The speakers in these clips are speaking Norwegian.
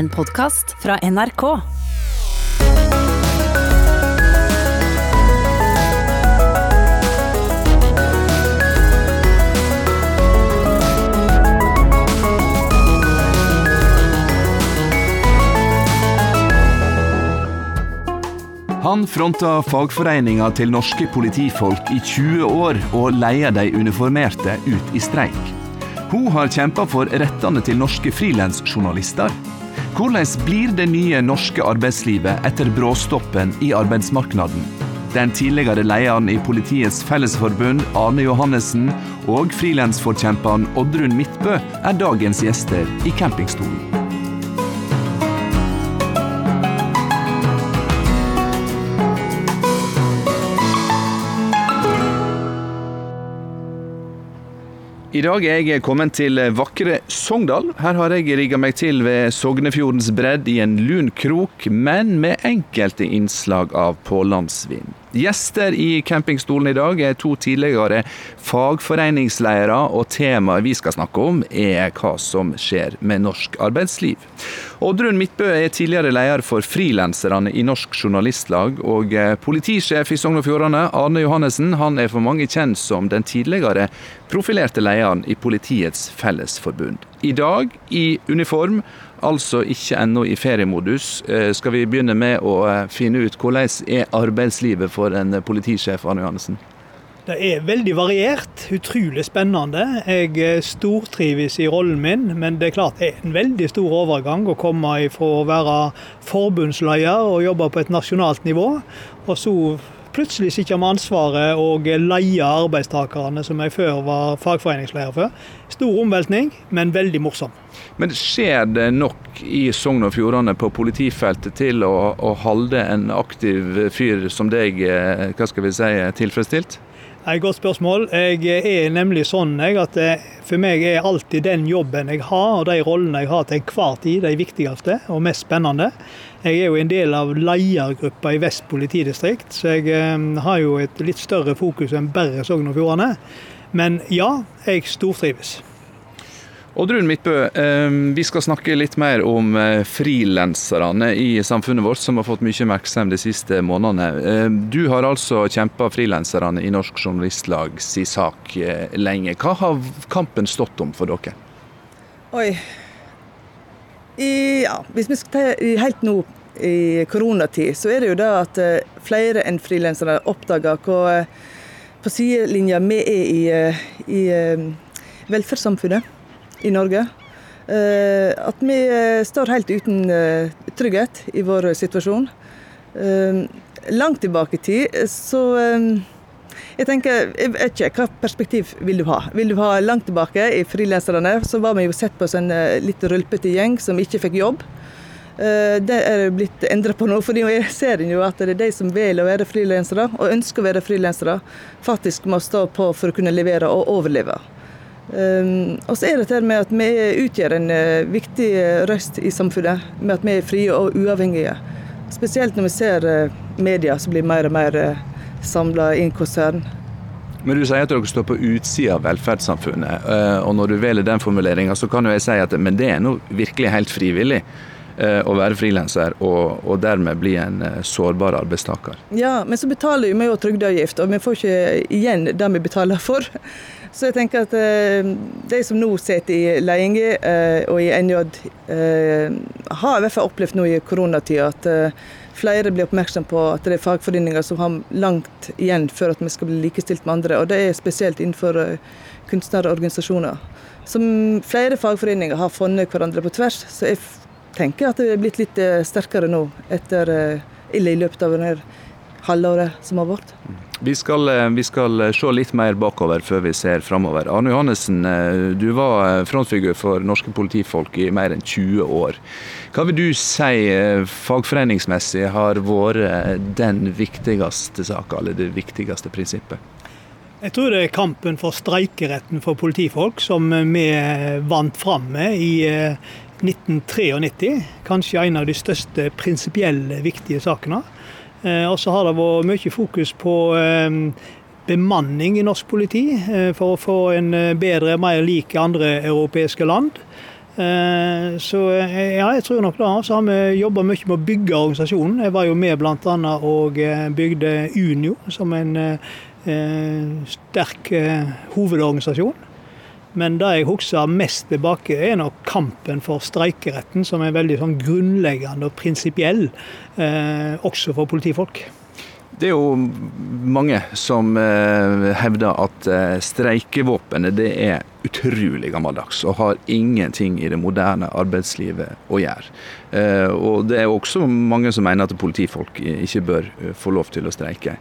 En podkast fra NRK. Han fronta fagforeninga til norske politifolk i 20 år og leia de uniformerte ut i streik. Hun har kjempa for rettene til norske frilansjournalister. Hvordan blir det nye norske arbeidslivet etter bråstoppen i arbeidsmarkedet? Den tidligere lederen i Politiets Fellesforbund, Arne Johannessen, og frilansforkjemperen Oddrun Midtbø er dagens gjester i campingstolen. I dag er jeg kommet til vakre Sogndal. Her har jeg rigga meg til ved Sognefjordens bredd i en lun krok, men med enkelte innslag av pålandsvind. Gjester i campingstolen i dag er to tidligere fagforeningsledere, og temaet vi skal snakke om er hva som skjer med norsk arbeidsliv. Oddrun Midtbø er tidligere leder for frilanserne i Norsk Journalistlag, og politisjef i Sogn og Fjordane, Arne Johannessen, han er for mange kjent som den tidligere profilerte lederen i Politiets Fellesforbund. I dag i uniform, altså ikke ennå i feriemodus, skal vi begynne med å finne ut hvordan er arbeidslivet for en politisjef, Arne Johannessen? Det er veldig variert, utrolig spennende. Jeg stortrives i rollen min, men det er klart det er en veldig stor overgang å komme fra å være forbundsleder og jobbe på et nasjonalt nivå, og så plutselig sitter med ansvaret og leie arbeidstakerne som jeg før var fagforeningsleder for. Stor omveltning, men veldig morsom. Men skjer det nok i Sogn og Fjordane på politifeltet til å, å holde en aktiv fyr som deg, hva skal vi si, tilfredsstilt? Et godt spørsmål. Jeg er nemlig sånn at for meg er alltid den jobben jeg har, og de rollene jeg har til enhver tid, de viktigste og mest spennende. Jeg er jo en del av ledergruppa i Vest politidistrikt, så jeg har jo et litt større fokus enn bare Sogn og Fjordane. Men ja, jeg stortrives. Oddrun Midtbø, vi skal snakke litt mer om frilanserne i samfunnet vårt, som har fått mye oppmerksomhet de siste månedene. Du har altså kjempa frilanserne i Norsk Journalistlag si sak lenge. Hva har kampen stått om for dere? Oi. I, ja, hvis vi skal ta helt nå i koronatid, så er det jo det at flere enn frilansere oppdager hvor på sidelinja vi er i, i velferdssamfunnet i Norge. At vi står helt uten trygghet i vår situasjon. Langt tilbake i tid så Jeg tenker, jeg vet ikke, hva perspektiv vil du ha? Vil du ha langt tilbake i frilanserne, så var vi jo sett på som en litt rølpete gjeng som ikke fikk jobb. Det er blitt endra på nå, for jeg ser jo at det er de som velger å være frilansere, og ønsker å være frilansere, faktisk må stå på for å kunne levere og overleve. Og så er det dette med at vi utgjør en viktig røst i samfunnet, med at vi er frie og uavhengige. Spesielt når vi ser media som blir mer og mer samla inn konsern. Men du sier at dere står på utsida av velferdssamfunnet, og når du velger den formuleringa, så kan jo jeg si at men det er nå virkelig helt frivillig å være frilanser og, og, dermed bli en sårbar arbeidstaker. Ja, men så betaler vi jo trygdeavgift, og vi får ikke igjen det vi betaler for. Så jeg tenker at de som nå sitter i ledelsen og i NJ, har i hvert fall opplevd nå i koronatida at flere blir oppmerksom på at det er fagforeninger som har langt igjen før at vi skal bli likestilt med andre. Og det er spesielt innenfor kunstnerorganisasjoner. Som flere fagforeninger har funnet hverandre på tvers. Så jeg tenker at det er blitt litt sterkere nå etter, i løpet av det halvåret som har vært. Vi skal, vi skal, se litt mer bakover før vi ser framover. Arne Johannessen, du var frontfigur for norske politifolk i mer enn 20 år. Hva vil du si fagforeningsmessig har vært den viktigste saka, eller det viktigste prinsippet? Jeg tror det er kampen for streikeretten for politifolk som vi vant fram med i 1993. Kanskje en av de største prinsipielle viktige sakene. Og så har det vært mye fokus på bemanning i norsk politi, for å få en bedre, mer lik andre europeiske land. Eh, så eh, ja, jeg tror nok det. Så har vi jobba mye med å bygge organisasjonen. Jeg var jo med bl.a. og eh, bygde Unio som en sterk hovedorganisasjon. Men det jeg husker mest tilbake, er nok kampen for streikeretten, som er veldig sånn grunnleggende og prinsipiell, også for politifolk. Det er jo mange som eh, hevder at eh, streikevåpenet det er utrolig gammeldags og har ingenting i det moderne arbeidslivet å gjøre. Eh, og det er også mange som mener at politifolk ikke bør eh, få lov til å streike.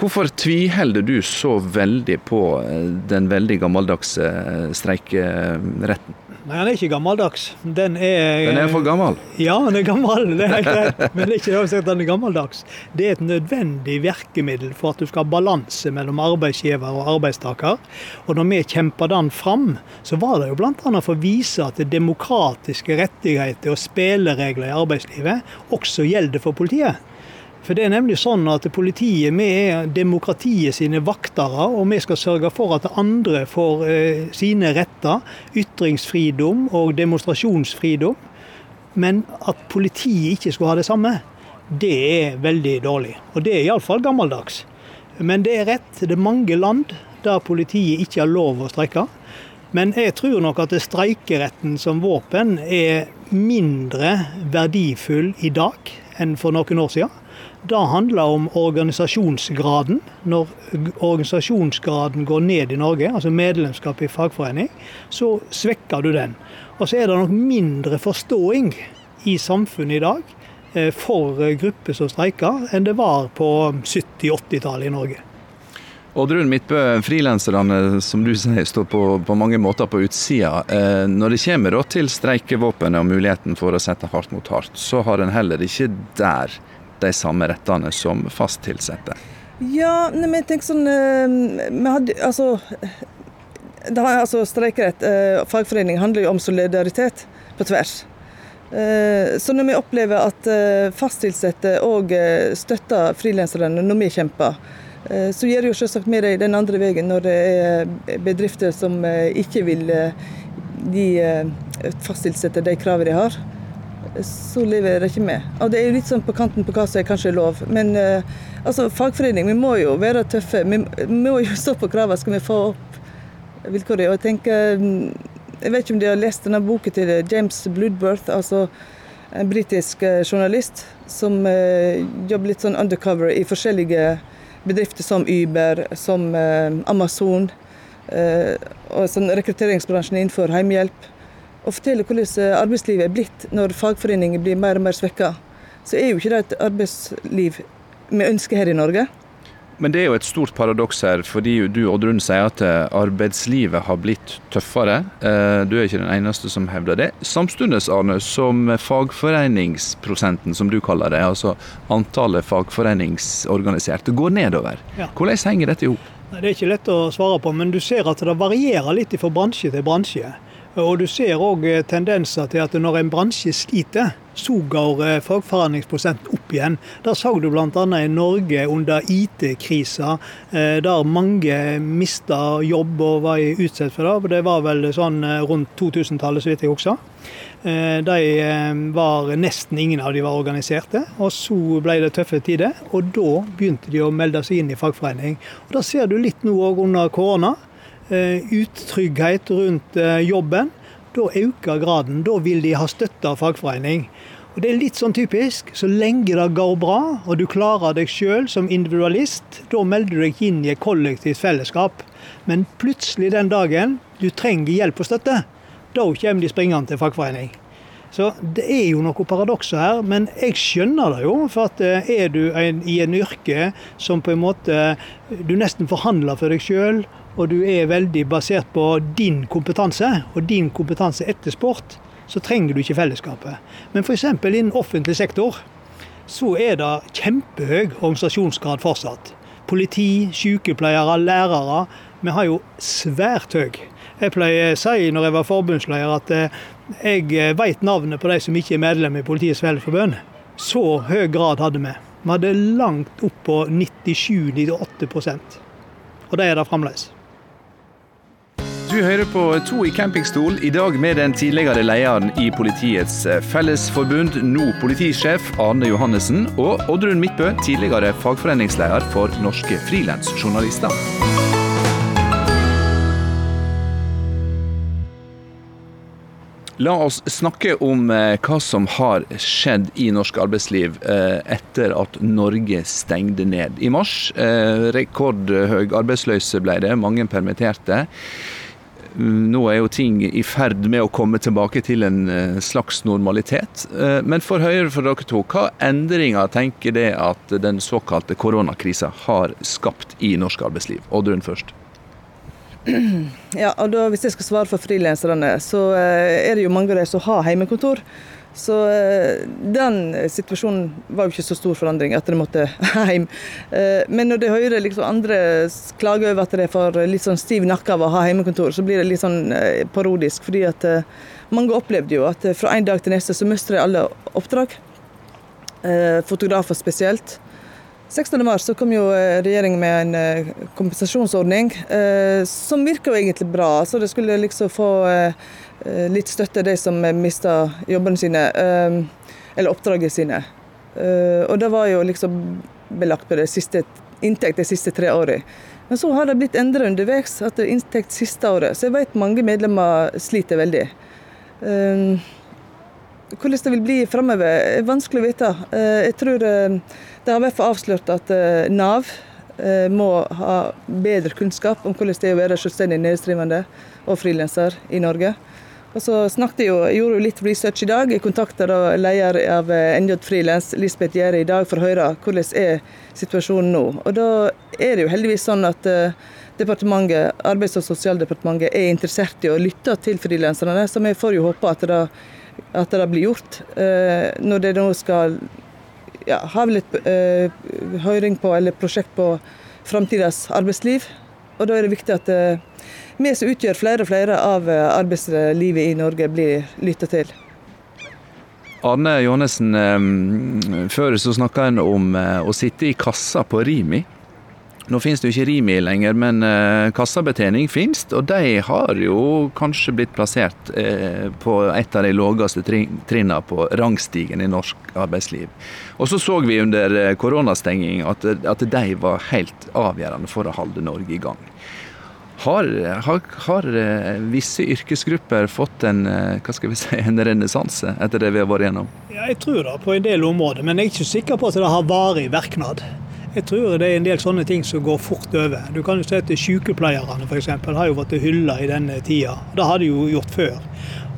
Hvorfor tviholder du så veldig på eh, den veldig gammeldagse eh, streikeretten? Nei, den er ikke gammeldags. Den er Den er for gammel? Ja, den er gammel, det er helt. Men det er ikke det at den er gammeldags. Det er et nødvendig virkemiddel for at du skal ha balanse mellom arbeidsgiver og arbeidstaker. Og når vi kjemper den fram, så var det jo bl.a. for å vise at demokratiske rettigheter og spilleregler i arbeidslivet også gjelder for politiet. For det er nemlig sånn at Politiet vi er demokratiet sine vaktere, og vi skal sørge for at andre får eh, sine retter. Ytringsfridom og demonstrasjonsfridom. Men at politiet ikke skulle ha det samme, det er veldig dårlig. Og det er iallfall gammeldags. Men det er rett, det er mange land der politiet ikke har lov å streike. Men jeg tror nok at streikeretten som våpen er mindre verdifull i dag enn for noen år siden. Det handler om organisasjonsgraden. Når organisasjonsgraden går ned i Norge, altså medlemskap i fagforening, så svekker du den. Og så er det nok mindre forståing i samfunnet i dag eh, for grupper som streiker, enn det var på 70-80-tallet i Norge. Oddrun Midtbø, frilanserne som du sier står på, på mange måter på utsida. Eh, når det kommer til streikevåpenet og muligheten for å sette hardt mot hardt, så har en heller ikke der de samme rettene som fast ansatte? Ja, men jeg tenker sånn eh, vi hadde, altså, det har, altså Streikerett, eh, fagforening, handler jo om solidaritet på tvers. Eh, så når vi opplever at fasttilsatte òg støtter frilanserne når vi kjemper, så gjør det jo selvsagt med det den andre veien når det er bedrifter som ikke vil gi fasttilsatte de kravene de har så lever det ikke med. Og det er jo litt sånn på kanten på hva som er kanskje lov. Men uh, altså, fagforening, vi må jo være tøffe. Vi, må jo stå på kravene skal vi få opp vilkårene. Og jeg tenker mm, Jeg vet ikke om de har lest denne boken til James Bloodworth, altså en britisk uh, journalist som uh, jobber litt sånn undercover i forskjellige bedrifter som Uber, som Amazon, og sånn rekrutteringsbransjen innenfor hjemmehjelp og fortelle hvordan eh, arbeidslivet er blitt når fagforeninger blir mer og mer svekka, så er jo ikke det et arbeidsliv vi ønsker her i Norge. Men det er jo et stort paradoks her, fordi du Oddrun sier at eh, arbeidslivet har blitt tøffere. Eh, du er ikke den eneste som hevder det. Samtidig, Arne, som fagforeningsprosenten, som du kaller det, altså antallet fagforeningsorganiserte, går nedover. Ja. Hvordan henger dette i hop? Det er ikke lett å svare på, men du ser at det varierer litt fra bransje til bransje. Og du ser òg eh, tendenser til at når en bransje sliter, så går fagforhandlingsprosenten opp igjen. Der så du bl.a. i Norge under IT-krisa, eh, der mange mista jobb og var utsatt for det. Det var vel sånn rundt 2000-tallet, så vidt jeg husker. De var Nesten ingen av de var organiserte. og Så ble det tøffe tider, og da begynte de å melde seg inn i fagforening. Og Det ser du litt nå òg under korona. Eh, utrygghet rundt eh, jobben, da øker graden. Da vil de ha støtte av fagforening. Og Det er litt sånn typisk. Så lenge det går bra, og du klarer deg sjøl som individualist, da melder du deg inn i et kollektivt fellesskap. Men plutselig den dagen du trenger hjelp og støtte, da kommer de springende til fagforening. Så det er jo noe paradokser her, men jeg skjønner det jo. For at eh, er du en, i en yrke som på en måte du nesten forhandler for deg sjøl, og du er veldig basert på din kompetanse, og din kompetanse etter sport, så trenger du ikke fellesskapet. Men f.eks. innen offentlig sektor så er det kjempehøy organisasjonsgrad fortsatt. Politi, sykepleiere, lærere. Vi har jo svært høy. Jeg pleier å si når jeg var forbundsleder at eh, jeg vet navnet på de som ikke er medlem i Politiets Fellesforbund. Så høy grad hadde vi. Vi hadde langt opp på 97-98 Og det er det fremdeles. Du hører på To i campingstol, i dag med den tidligere lederen i Politiets Fellesforbund, nå politisjef Arne Johannessen, og Oddrun Midtbø, tidligere fagforeningsleder for norske frilansjournalister. La oss snakke om eh, hva som har skjedd i norsk arbeidsliv eh, etter at Norge stengte ned. I mars eh, rekordhøy arbeidsløse ble det, mange permitterte. Mm, nå er jo ting i ferd med å komme tilbake til en slags normalitet. Men for Høyre, for dere to, hva endringer tenker det at den såkalte koronakrisa har skapt i norsk arbeidsliv? Oddrun først. Ja, og da, Hvis jeg skal svare for frilanserne, så eh, er det jo mange av dem som har heimekontor. Så eh, den situasjonen var jo ikke så stor forandring at de måtte hjem. Eh, men når de hører liksom andre klage over at de får litt sånn stiv nakke av å ha heimekontor, så blir det litt sånn parodisk. fordi at mange opplevde jo at fra en dag til neste så mister de alle oppdrag. Fotografer spesielt. 16.3 kom jo eh, regjeringen med en eh, kompensasjonsordning eh, som jo egentlig bra. Så det skulle liksom få litt støtte, de som mista jobbene sine, eller oppdraget sine. Og det var jo liksom belagt på det siste, inntekt de siste tre årene. Men så har det blitt endret underveis, at det er inntekt siste året. Så jeg vet mange medlemmer sliter veldig. Hvordan det vil bli framover, er vanskelig å vite. Jeg tror det har vært for avslørt at eh, Nav eh, må ha bedre kunnskap om hvordan det er å være selvstendig næringsdrivende og frilanser i Norge. Og så snakket jeg jo, jeg gjorde jo litt research i dag. Jeg kontakta leder av eh, NJ Frilans, Lisbeth Gjære, i dag for å høre hvordan er situasjonen nå. Og da er det jo heldigvis sånn at departementet, Arbeids- og sosialdepartementet er interessert i å lytte til frilanserne, så vi får jo håpe at det, at det blir gjort. Når det nå skal ja, ha vel et uh, høring på, eller prosjekt på framtidas arbeidsliv. Og da er det viktig at uh, vi som utgjør flere og flere av arbeidslivet i Norge, blir lytta til. Arne Johannessen, før så snakka en om å sitte i kassa på Rimi. Nå finnes det jo ikke Rimi lenger, men eh, kassabetjening finnes, og de har jo kanskje blitt plassert eh, på et av de laveste trinna på rangstigen i norsk arbeidsliv. Og så så vi under eh, koronastenging at, at de var helt avgjørende for å holde Norge i gang. Har, har, har, visse yrkesgrupper fått en, hva skal vi si, en renessanse etter det vi har vært gjennom? Ja, jeg tror det på en del områder, men jeg er ikke sikker på at det har varig virknad. Jeg tror det er en del sånne ting som går fort over. Du kan jo se at Sykepleierne f.eks. har jo vært hylla i denne tida. Det har de jo gjort før.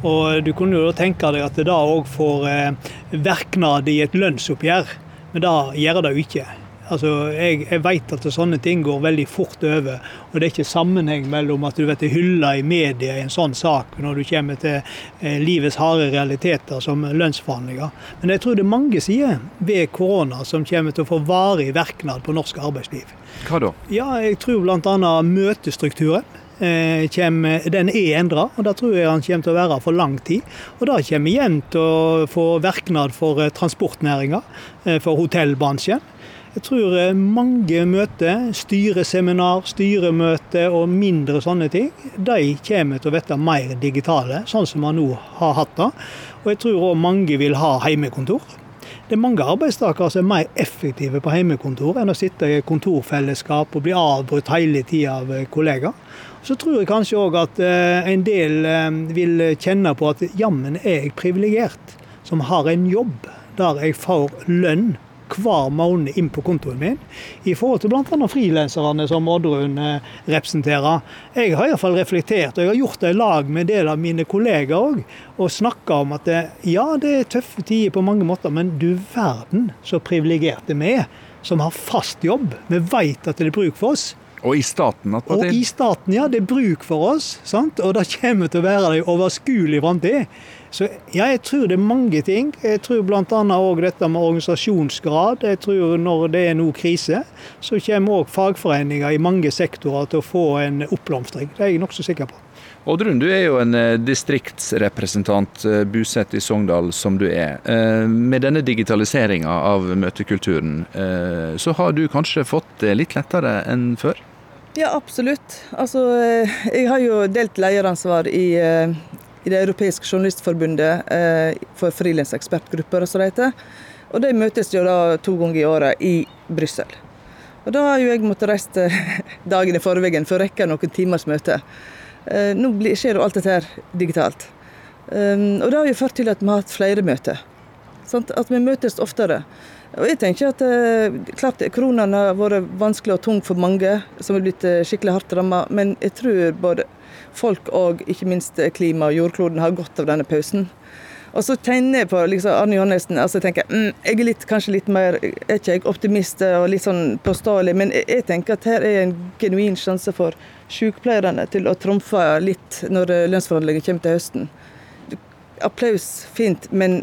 Og Du kunne jo tenke deg at det da òg får eh, virknad i et lønnsoppgjør, men det gjør det jo ikke. Altså, jeg, jeg vet at sånne ting går veldig fort over. Og det er ikke sammenheng mellom at du vet, hylla i media i en sånn sak når du kommer til eh, livets harde realiteter som lønnsforhandlinger. Men jeg tror det er mange sider ved korona som kommer til å få varig virknad på norsk arbeidsliv. Hva da? Ja, Jeg tror bl.a. møtestrukturen. Eh, kommer, den er endra, og det tror jeg han kommer til å være for lang tid. Og det kommer igjen til å få virknad for eh, transportnæringa, for hotellbransjen. Jeg tror eh, mange møter, styreseminar, styremøte og mindre sånne ting, de kommer til å bli mer digitale, sånn som man nå har hatt det. Og jeg tror òg mange vil ha heimekontor. Det er mange arbeidstakere som er mer effektive på heimekontor enn å sitte i kontorfellesskap og bli avbrutt hele tida av eh, kollegaer. Så tror jeg kanskje òg at eh, en del vil kjenne på at jammen er jeg privilegert som har en jobb der jeg får lønn hver måned inn på kontoen min, i forhold til bl.a. frilanserne som Oddrun eh, representerer. Jeg har iallfall reflektert, og jeg har gjort det i lag med en del av mine kollegaer òg, og snakka om at det, ja, det er tøffe tider på mange måter, men du verden så privilegerte vi er som har fast jobb. Vi veit at det er bruk for oss. Og i staten Og i staten, ja. Det er bruk for oss. Sant? Og det kommer til å være det i overskuelig framtid. Så ja, jeg tror det er mange ting. Jeg tror bl.a. òg dette med organisasjonsgrad. Jeg tror når det er noe krise, så kommer òg fagforeninger i mange sektorer til å få en oppblomstring. Det er jeg nokså sikker på. Oddrun, du er jo en eh, distriktsrepresentant eh, bosatt i Sogndal som du er. Eh, med denne digitaliseringa av møtekulturen, så har du kanskje fått det litt lettere enn før? Ja, absolutt. Altså, jeg har jo delt lederansvar i, i Det europeiske journalistforbundet eh, for frilansekspertgrupper, som det. Og de møtes jo da to ganger i året i Brussel. Og da har jo jeg måttet reise dagen i forveien for å rekke noen timers møte. Nå skjer jo alt dette her digitalt. Og det har jo ført til at vi har hatt flere møter. At vi møtes oftere. Og jeg tenker at eh, klart Koronaen har vært vanskelig og tung for mange som er blitt eh, skikkelig hardt ramma, men jeg tror både folk og ikke minst klima og jordkloden har godt av denne pausen. Og så tegner jeg på liksom, Arne Johannessen. altså Jeg tenker, mm, jeg er litt, kanskje litt mer er ikke jeg optimist og litt sånn påståelig, men jeg, jeg tenker at her er en genuin sjanse for sykepleierne til å trumfe litt når lønnsforhandlingene kommer til høsten. Applaus, fint, men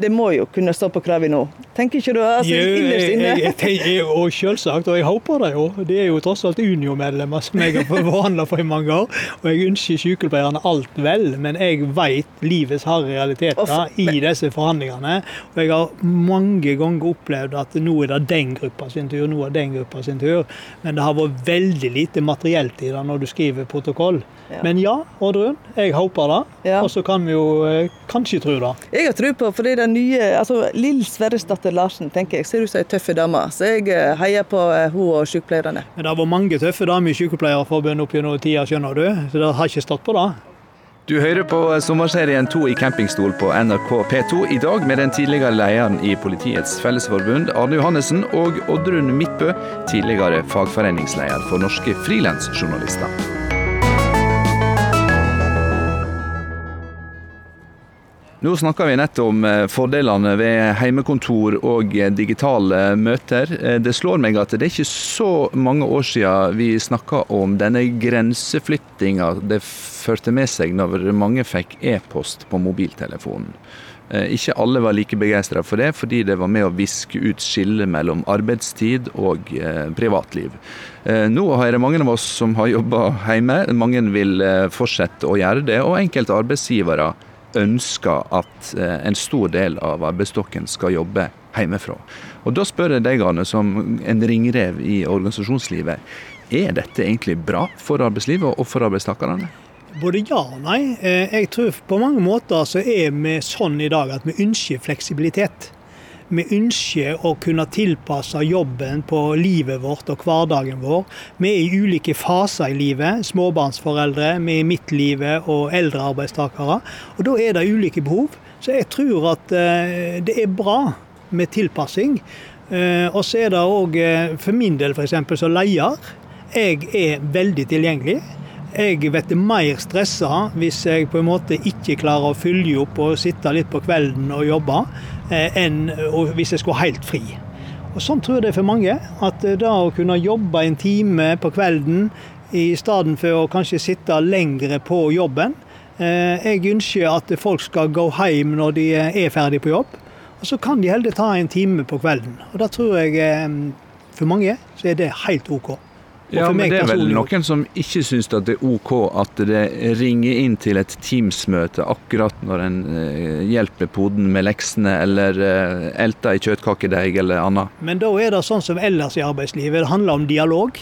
det må jo kunne stå på kravet nå. Tenker ikke du altså, innerst inne? Jeg, jeg, jeg, og selvsagt, og jeg håper det jo. De er jo tross alt Unio-medlemmer som jeg har forhandla for i mange år. Og jeg ønsker sykepleierne alt vel, men jeg vet livets harde realiteter i disse forhandlingene. Og jeg har mange ganger opplevd at nå er det den gruppa sin tur, nå er den gruppa sin tur. Men det har vært veldig lite materielt i det når du skriver protokoll. Ja. Men ja, Oddrun, jeg håper det. Ja. Og så kan vi jo eh, kanskje tro det. Jeg har tro på, fordi den nye altså Lill Sverresdatter Larsen tenker jeg ser ut som ei tøff dame. Så jeg eh, heier på eh, hun og sykepleierne. Men det har vært mange tøffe damer i Sykepleierforbundet opp gjennom tida, skjønner du. Så det har ikke stått på det. Du hører på sommerserien 2 i campingstol på NRK P2, i dag med den tidligere lederen i Politiets Fellesforbund, Arne Johannessen, og Oddrun Midtbø, tidligere fagforeningsleder for norske frilansjournalister. Nå snakka vi nettopp om eh, fordelene ved heimekontor og eh, digitale møter. Eh, det slår meg at det er ikke så mange år siden vi snakka om denne grenseflyttinga det førte med seg når mange fikk e-post på mobiltelefonen. Ikke alle var like begeistra for det, fordi det var med å viske ut skillet mellom arbeidstid og privatliv. Nå er det mange av oss som har jobba hjemme. Mange vil fortsette å gjøre det, og enkelte arbeidsgivere ønsker at eh, en stor del av arbeidsstokken skal jobbe hjemmefra. Og Da spør jeg deg, Arne, som en ringrev i organisasjonslivet. Er dette egentlig bra for arbeidslivet og for arbeidstakerne? Både ja og nei. Eh, jeg tror på mange måter så er vi sånn i dag at vi ønsker fleksibilitet. Vi ønsker å kunne tilpasse jobben på livet vårt og hverdagen vår. Vi er i ulike faser i livet. Småbarnsforeldre, vi er i midtlivet og eldre arbeidstakere. Og Da er det ulike behov. Så jeg tror at eh, det er bra med tilpassing. Eh, og så er det òg eh, for min del f.eks. som leder. Jeg er veldig tilgjengelig. Jeg blir mer stressa hvis jeg på en måte ikke klarer å følge opp og sitte litt på kvelden og jobbe, eh, enn hvis jeg skulle helt fri. Og Sånn tror jeg det er for mange. At det da å kunne jobbe en time på kvelden i stedet for å kanskje sitte lengre på jobben. Eh, jeg ønsker at folk skal gå hjem når de er ferdig på jobb. Og så kan de heller ta en time på kvelden. Og da tror jeg for mange så er det helt OK. Ja, men det er vel noen som ikke syns at det er OK at det ringer inn til et Teams-møte akkurat når en uh, hjelper poden med leksene eller uh, elter i kjøttkakedeig eller annet. Men da er det sånn som ellers i arbeidslivet, det handler om dialog.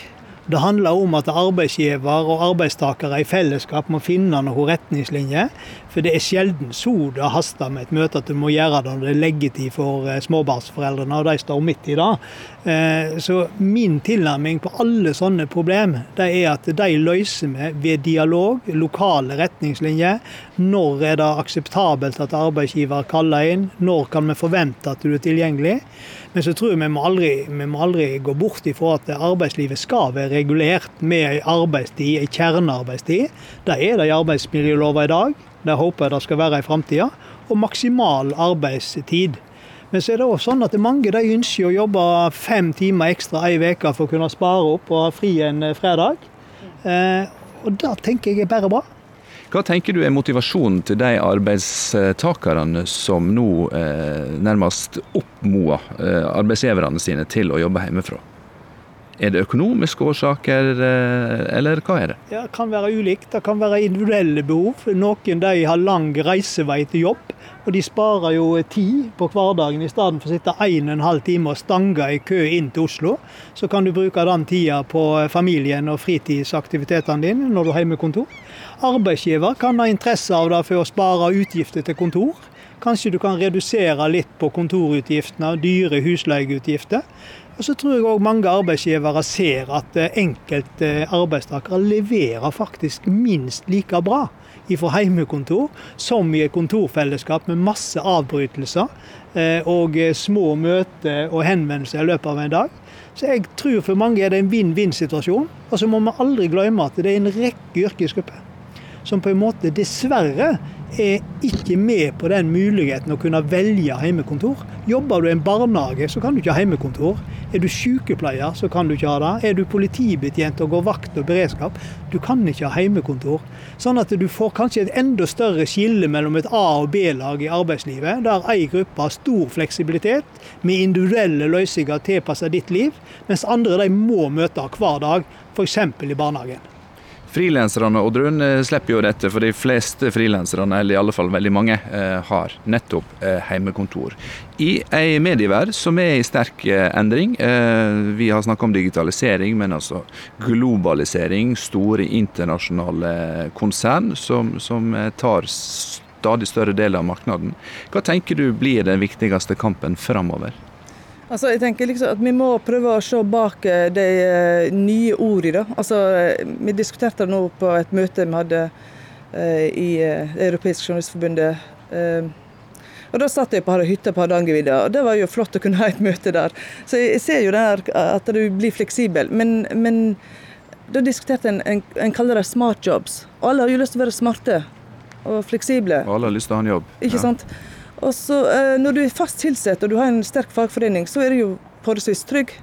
Det handler om at arbeidsgiver og arbeidstakere i fellesskap må finne noen retningslinjer. For det er sjelden så det haster med et møte at du må gjøre det når det er leggetid for eh, småbarnsforeldrene, og de står midt i det. Eh, så min tilnærming på alle sånne problem, det er at de løser vi ved dialog, lokale retningslinjer. Når er det akseptabelt at arbeidsgiver kaller inn? Når kan vi forvente at du er tilgjengelig? Men så tror jeg vi må aldri, vi må aldri gå bort ifra at arbeidslivet skal være regulert med en arbeidstid, en kjernearbeidstid. Det er det i arbeidsmiljølova i dag. Det håper jeg det skal være i framtida. Og maksimal arbeidstid. Men så er det også sånn at mange de ønsker å jobbe fem timer ekstra ei uke for å kunne spare opp og ha fri en fredag. Eh, og det tenker jeg er bare bra. Hva tenker du er motivasjonen til de arbeidstakerne som nå eh, nærmest oppmoder eh, arbeidsgiverne sine til å jobbe hjemmefra? Er det økonomiske årsaker, eh, eller hva er det? Det kan være ulikt. Det kan være individuelle behov. Noen de har lang reisevei til jobb, og de sparer jo tid på hverdagen. I stedet for å sitte en og en halv time og stange i kø inn til Oslo, så kan du bruke den tida på familien og fritidsaktivitetene dine når du har hjemmekontor. Arbeidsgiver kan ha interesse av det for å spare utgifter til kontor. Kanskje du kan redusere litt på kontorutgiftene dyre husleieutgifter. Og så tror jeg òg mange arbeidsgivere ser at eh, enkelte arbeidstakere leverer faktisk minst like bra fra heimekontor som i et kontorfellesskap med masse avbrytelser eh, og eh, små møter og henvendelser i løpet av en dag. Så jeg tror for mange er det en vinn-vinn-situasjon. Og så må vi aldri glemme at det er en rekke yrkesgrupper som på en måte dessverre er ikke med på den muligheten å kunne velge hjemmekontor. Jobber du i en barnehage, så kan du ikke ha hjemmekontor. Er du sykepleier, så kan du ikke ha det. Er du politibetjent og går vakt og beredskap, du kan ikke ha hjemmekontor. Sånn at du får kanskje et enda større skille mellom et A- og B-lag i arbeidslivet, der ei gruppe har stor fleksibilitet med individuelle løsninger tilpasset ditt liv, mens andre de må møte hver dag, f.eks. i barnehagen. Frilanserne og Drun slipper jo dette, for de fleste frilanserne, eller i alle fall veldig mange, eh, har nettopp eh, heimekontor. I ei medieverd som er i sterk endring. Vi har snakka om digitalisering, men altså globalisering. Store internasjonale konsern som, som tar stadig større del av markedet. Hva tenker du blir den viktigste kampen framover? Altså, jeg tenker liksom at Vi må prøve å se bak eh, de eh, nye ordene. Altså, eh, vi diskuterte det nå på et møte vi hadde i europeiske journalistforbundet. Og Da satt jeg på hytta på Hardangervidda, og det var jo flott å kunne ha et møte der. Så jeg ser jo der at du blir fleksibel. Men, men da diskuterte en, en, en kaller det smart jobs. Og alle har jo lyst til å være smarte og fleksible. Og alle har lyst til å ha en jobb. Ikke ja. sant? Og så eh, Når du er fast tilsatt og du har en sterk fagforening, så er du jo forholdsvis trygg.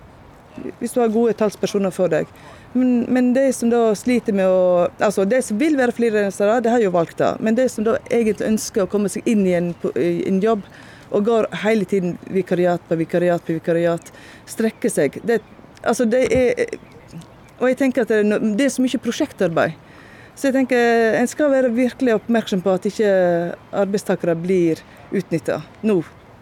Hvis du har gode talspersoner for deg. Men, men, de som da sliter med å Altså, de som vil være frilansere, de har jo valgt det. Men de som da egentlig ønsker å komme seg inn i en, i en jobb, og går hele tiden vikariat på vikariat på vikariat, strekker seg det, Altså, det er Og jeg tenker at det, det er så mye prosjektarbeid. Så jeg tenker en skal være virkelig oppmerksom på at ikke arbeidstakere blir utnytta nå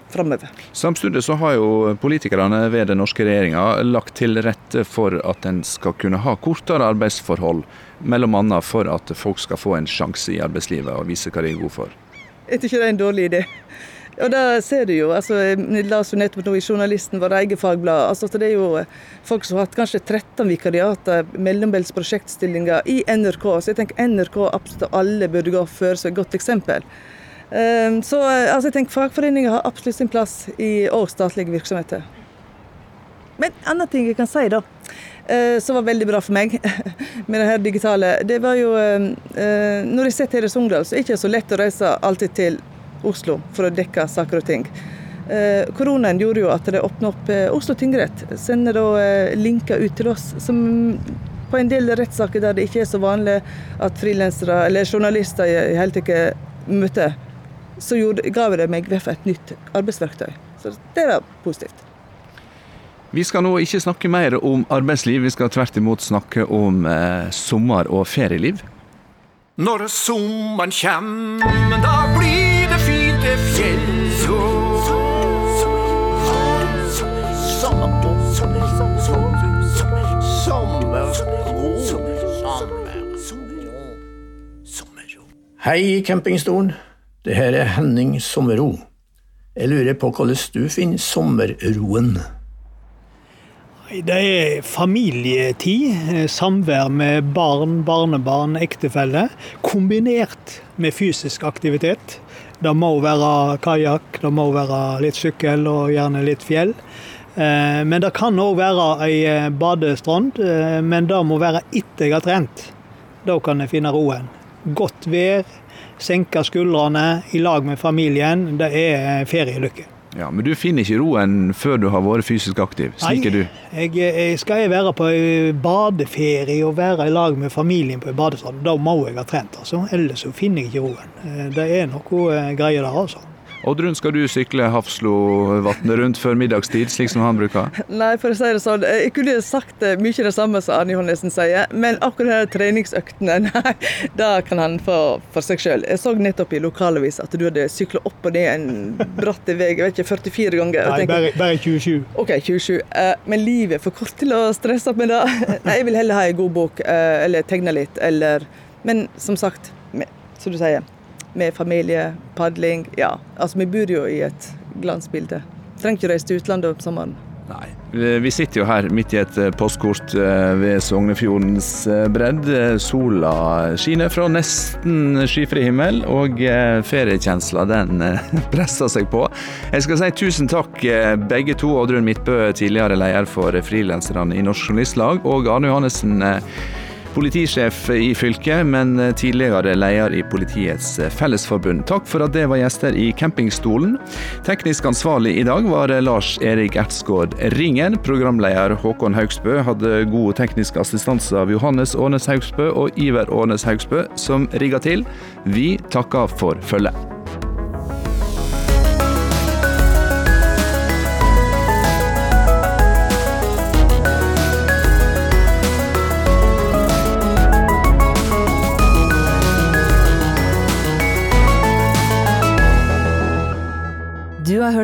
framover. Samtidig så har jo politikerne ved den norske regjeringa lagt til rette for at en skal kunne ha kortere arbeidsforhold, bl.a. for at folk skal få en sjanse i arbeidslivet og vise hva de er gode for. Jeg tror ikke det er en dårlig idé. Og det ser du jo. altså, Jeg las jo nettopp nå i Journalisten, vårt eget fagblad. altså Det er jo folk som har hatt kanskje 13 vikariater, mellombels prosjektstillinger, i NRK. Så jeg tenker NRK absolutt alle burde gå før som et godt eksempel. Ehm, så altså, jeg tenker fagforeninger har absolutt sin plass i òg statlige virksomheter. Men en annen ting jeg kan si, da, eh, som var veldig bra for meg med det her digitale, det var jo eh, eh, Når jeg sitter her i Sogndal, så er det ikke så lett å reise alltid til Oslo for å dekke saker og ting. Koronaen gjorde jo at det åpna opp Oslo tingrett. Sender da linker ut til oss som på en del rettssaker der det ikke er så vanlig at frilansere eller journalister i hele tatt møter så gjorde, ga det meg et nytt arbeidsverktøy. Så det var positivt. Vi skal nå ikke snakke mer om arbeidsliv, vi skal tvert imot snakke om eh, sommer- og ferieliv. Når sommeren kjem, da blir det fint til fjells. Hei, campingstolen. Det her er Henning Sommerro. Jeg lurer på hvordan du finner sommerroen? Det er familietid, samvær med barn, barnebarn, ektefelle, kombinert med fysisk aktivitet. Det må være kajakk, det må være litt sykkel og gjerne litt fjell. Eh, men det kan òg være ei eh, badestrand, eh, men det må være etter jeg har trent. Da kan jeg finne roen. Godt vær, senke skuldrene i lag med familien. Det er ferielykke. Ja, Men du finner ikke roen før du har vært fysisk aktiv? Slik er du? Jeg, jeg skal jeg være på badeferie og være i lag med familien på badestrand, da må jeg ha trent. altså. Ellers så finner jeg ikke roen. Det er noe eh, greier der, altså. Oddrun, skal du sykle Hafslovatnet rundt før middagstid, slik som han bruker? Nei, for å si det sånn, jeg kunne sagt eh, mye det samme som Arne Johannessen sier, men akkurat de treningsøktene, nei, det kan han få for seg sjøl. Jeg så nettopp i lokalavis at du hadde sykla opp og ned en bratt vei, jeg vet ikke, 44 ganger. Nei, bare, bare 27. OK, 27. Eh, men livet er for kort til å stresse opp med det. Nei, jeg vil heller ha en god bok, eh, eller tegne litt, eller Men som sagt, som du sier med familie, padling. Ja, altså vi bor jo i et glansbilde. Trenger ikke reise til utlandet om sommeren. Nei. Vi sitter jo her midt i et eh, postkort eh, ved Sognefjordens eh, bredd. Sola skinner fra nesten skyfri himmel, og feriekjensla den presser seg på. Jeg skal si tusen takk begge to. Oddrun Midtbø, tidligere leder for frilanserne i Norsk Journalistlag, og Arne Johannessen politisjef i fylket, men tidligere leder i Politiets Fellesforbund. Takk for at det var gjester i campingstolen. Teknisk ansvarlig i dag var Lars Erik Ertsgaard Ringen. Programleder Håkon Haugsbø hadde god teknisk assistanse av Johannes Ånes Haugsbø og Iver Ånes Haugsbø, som rigga til. Vi takker for følget.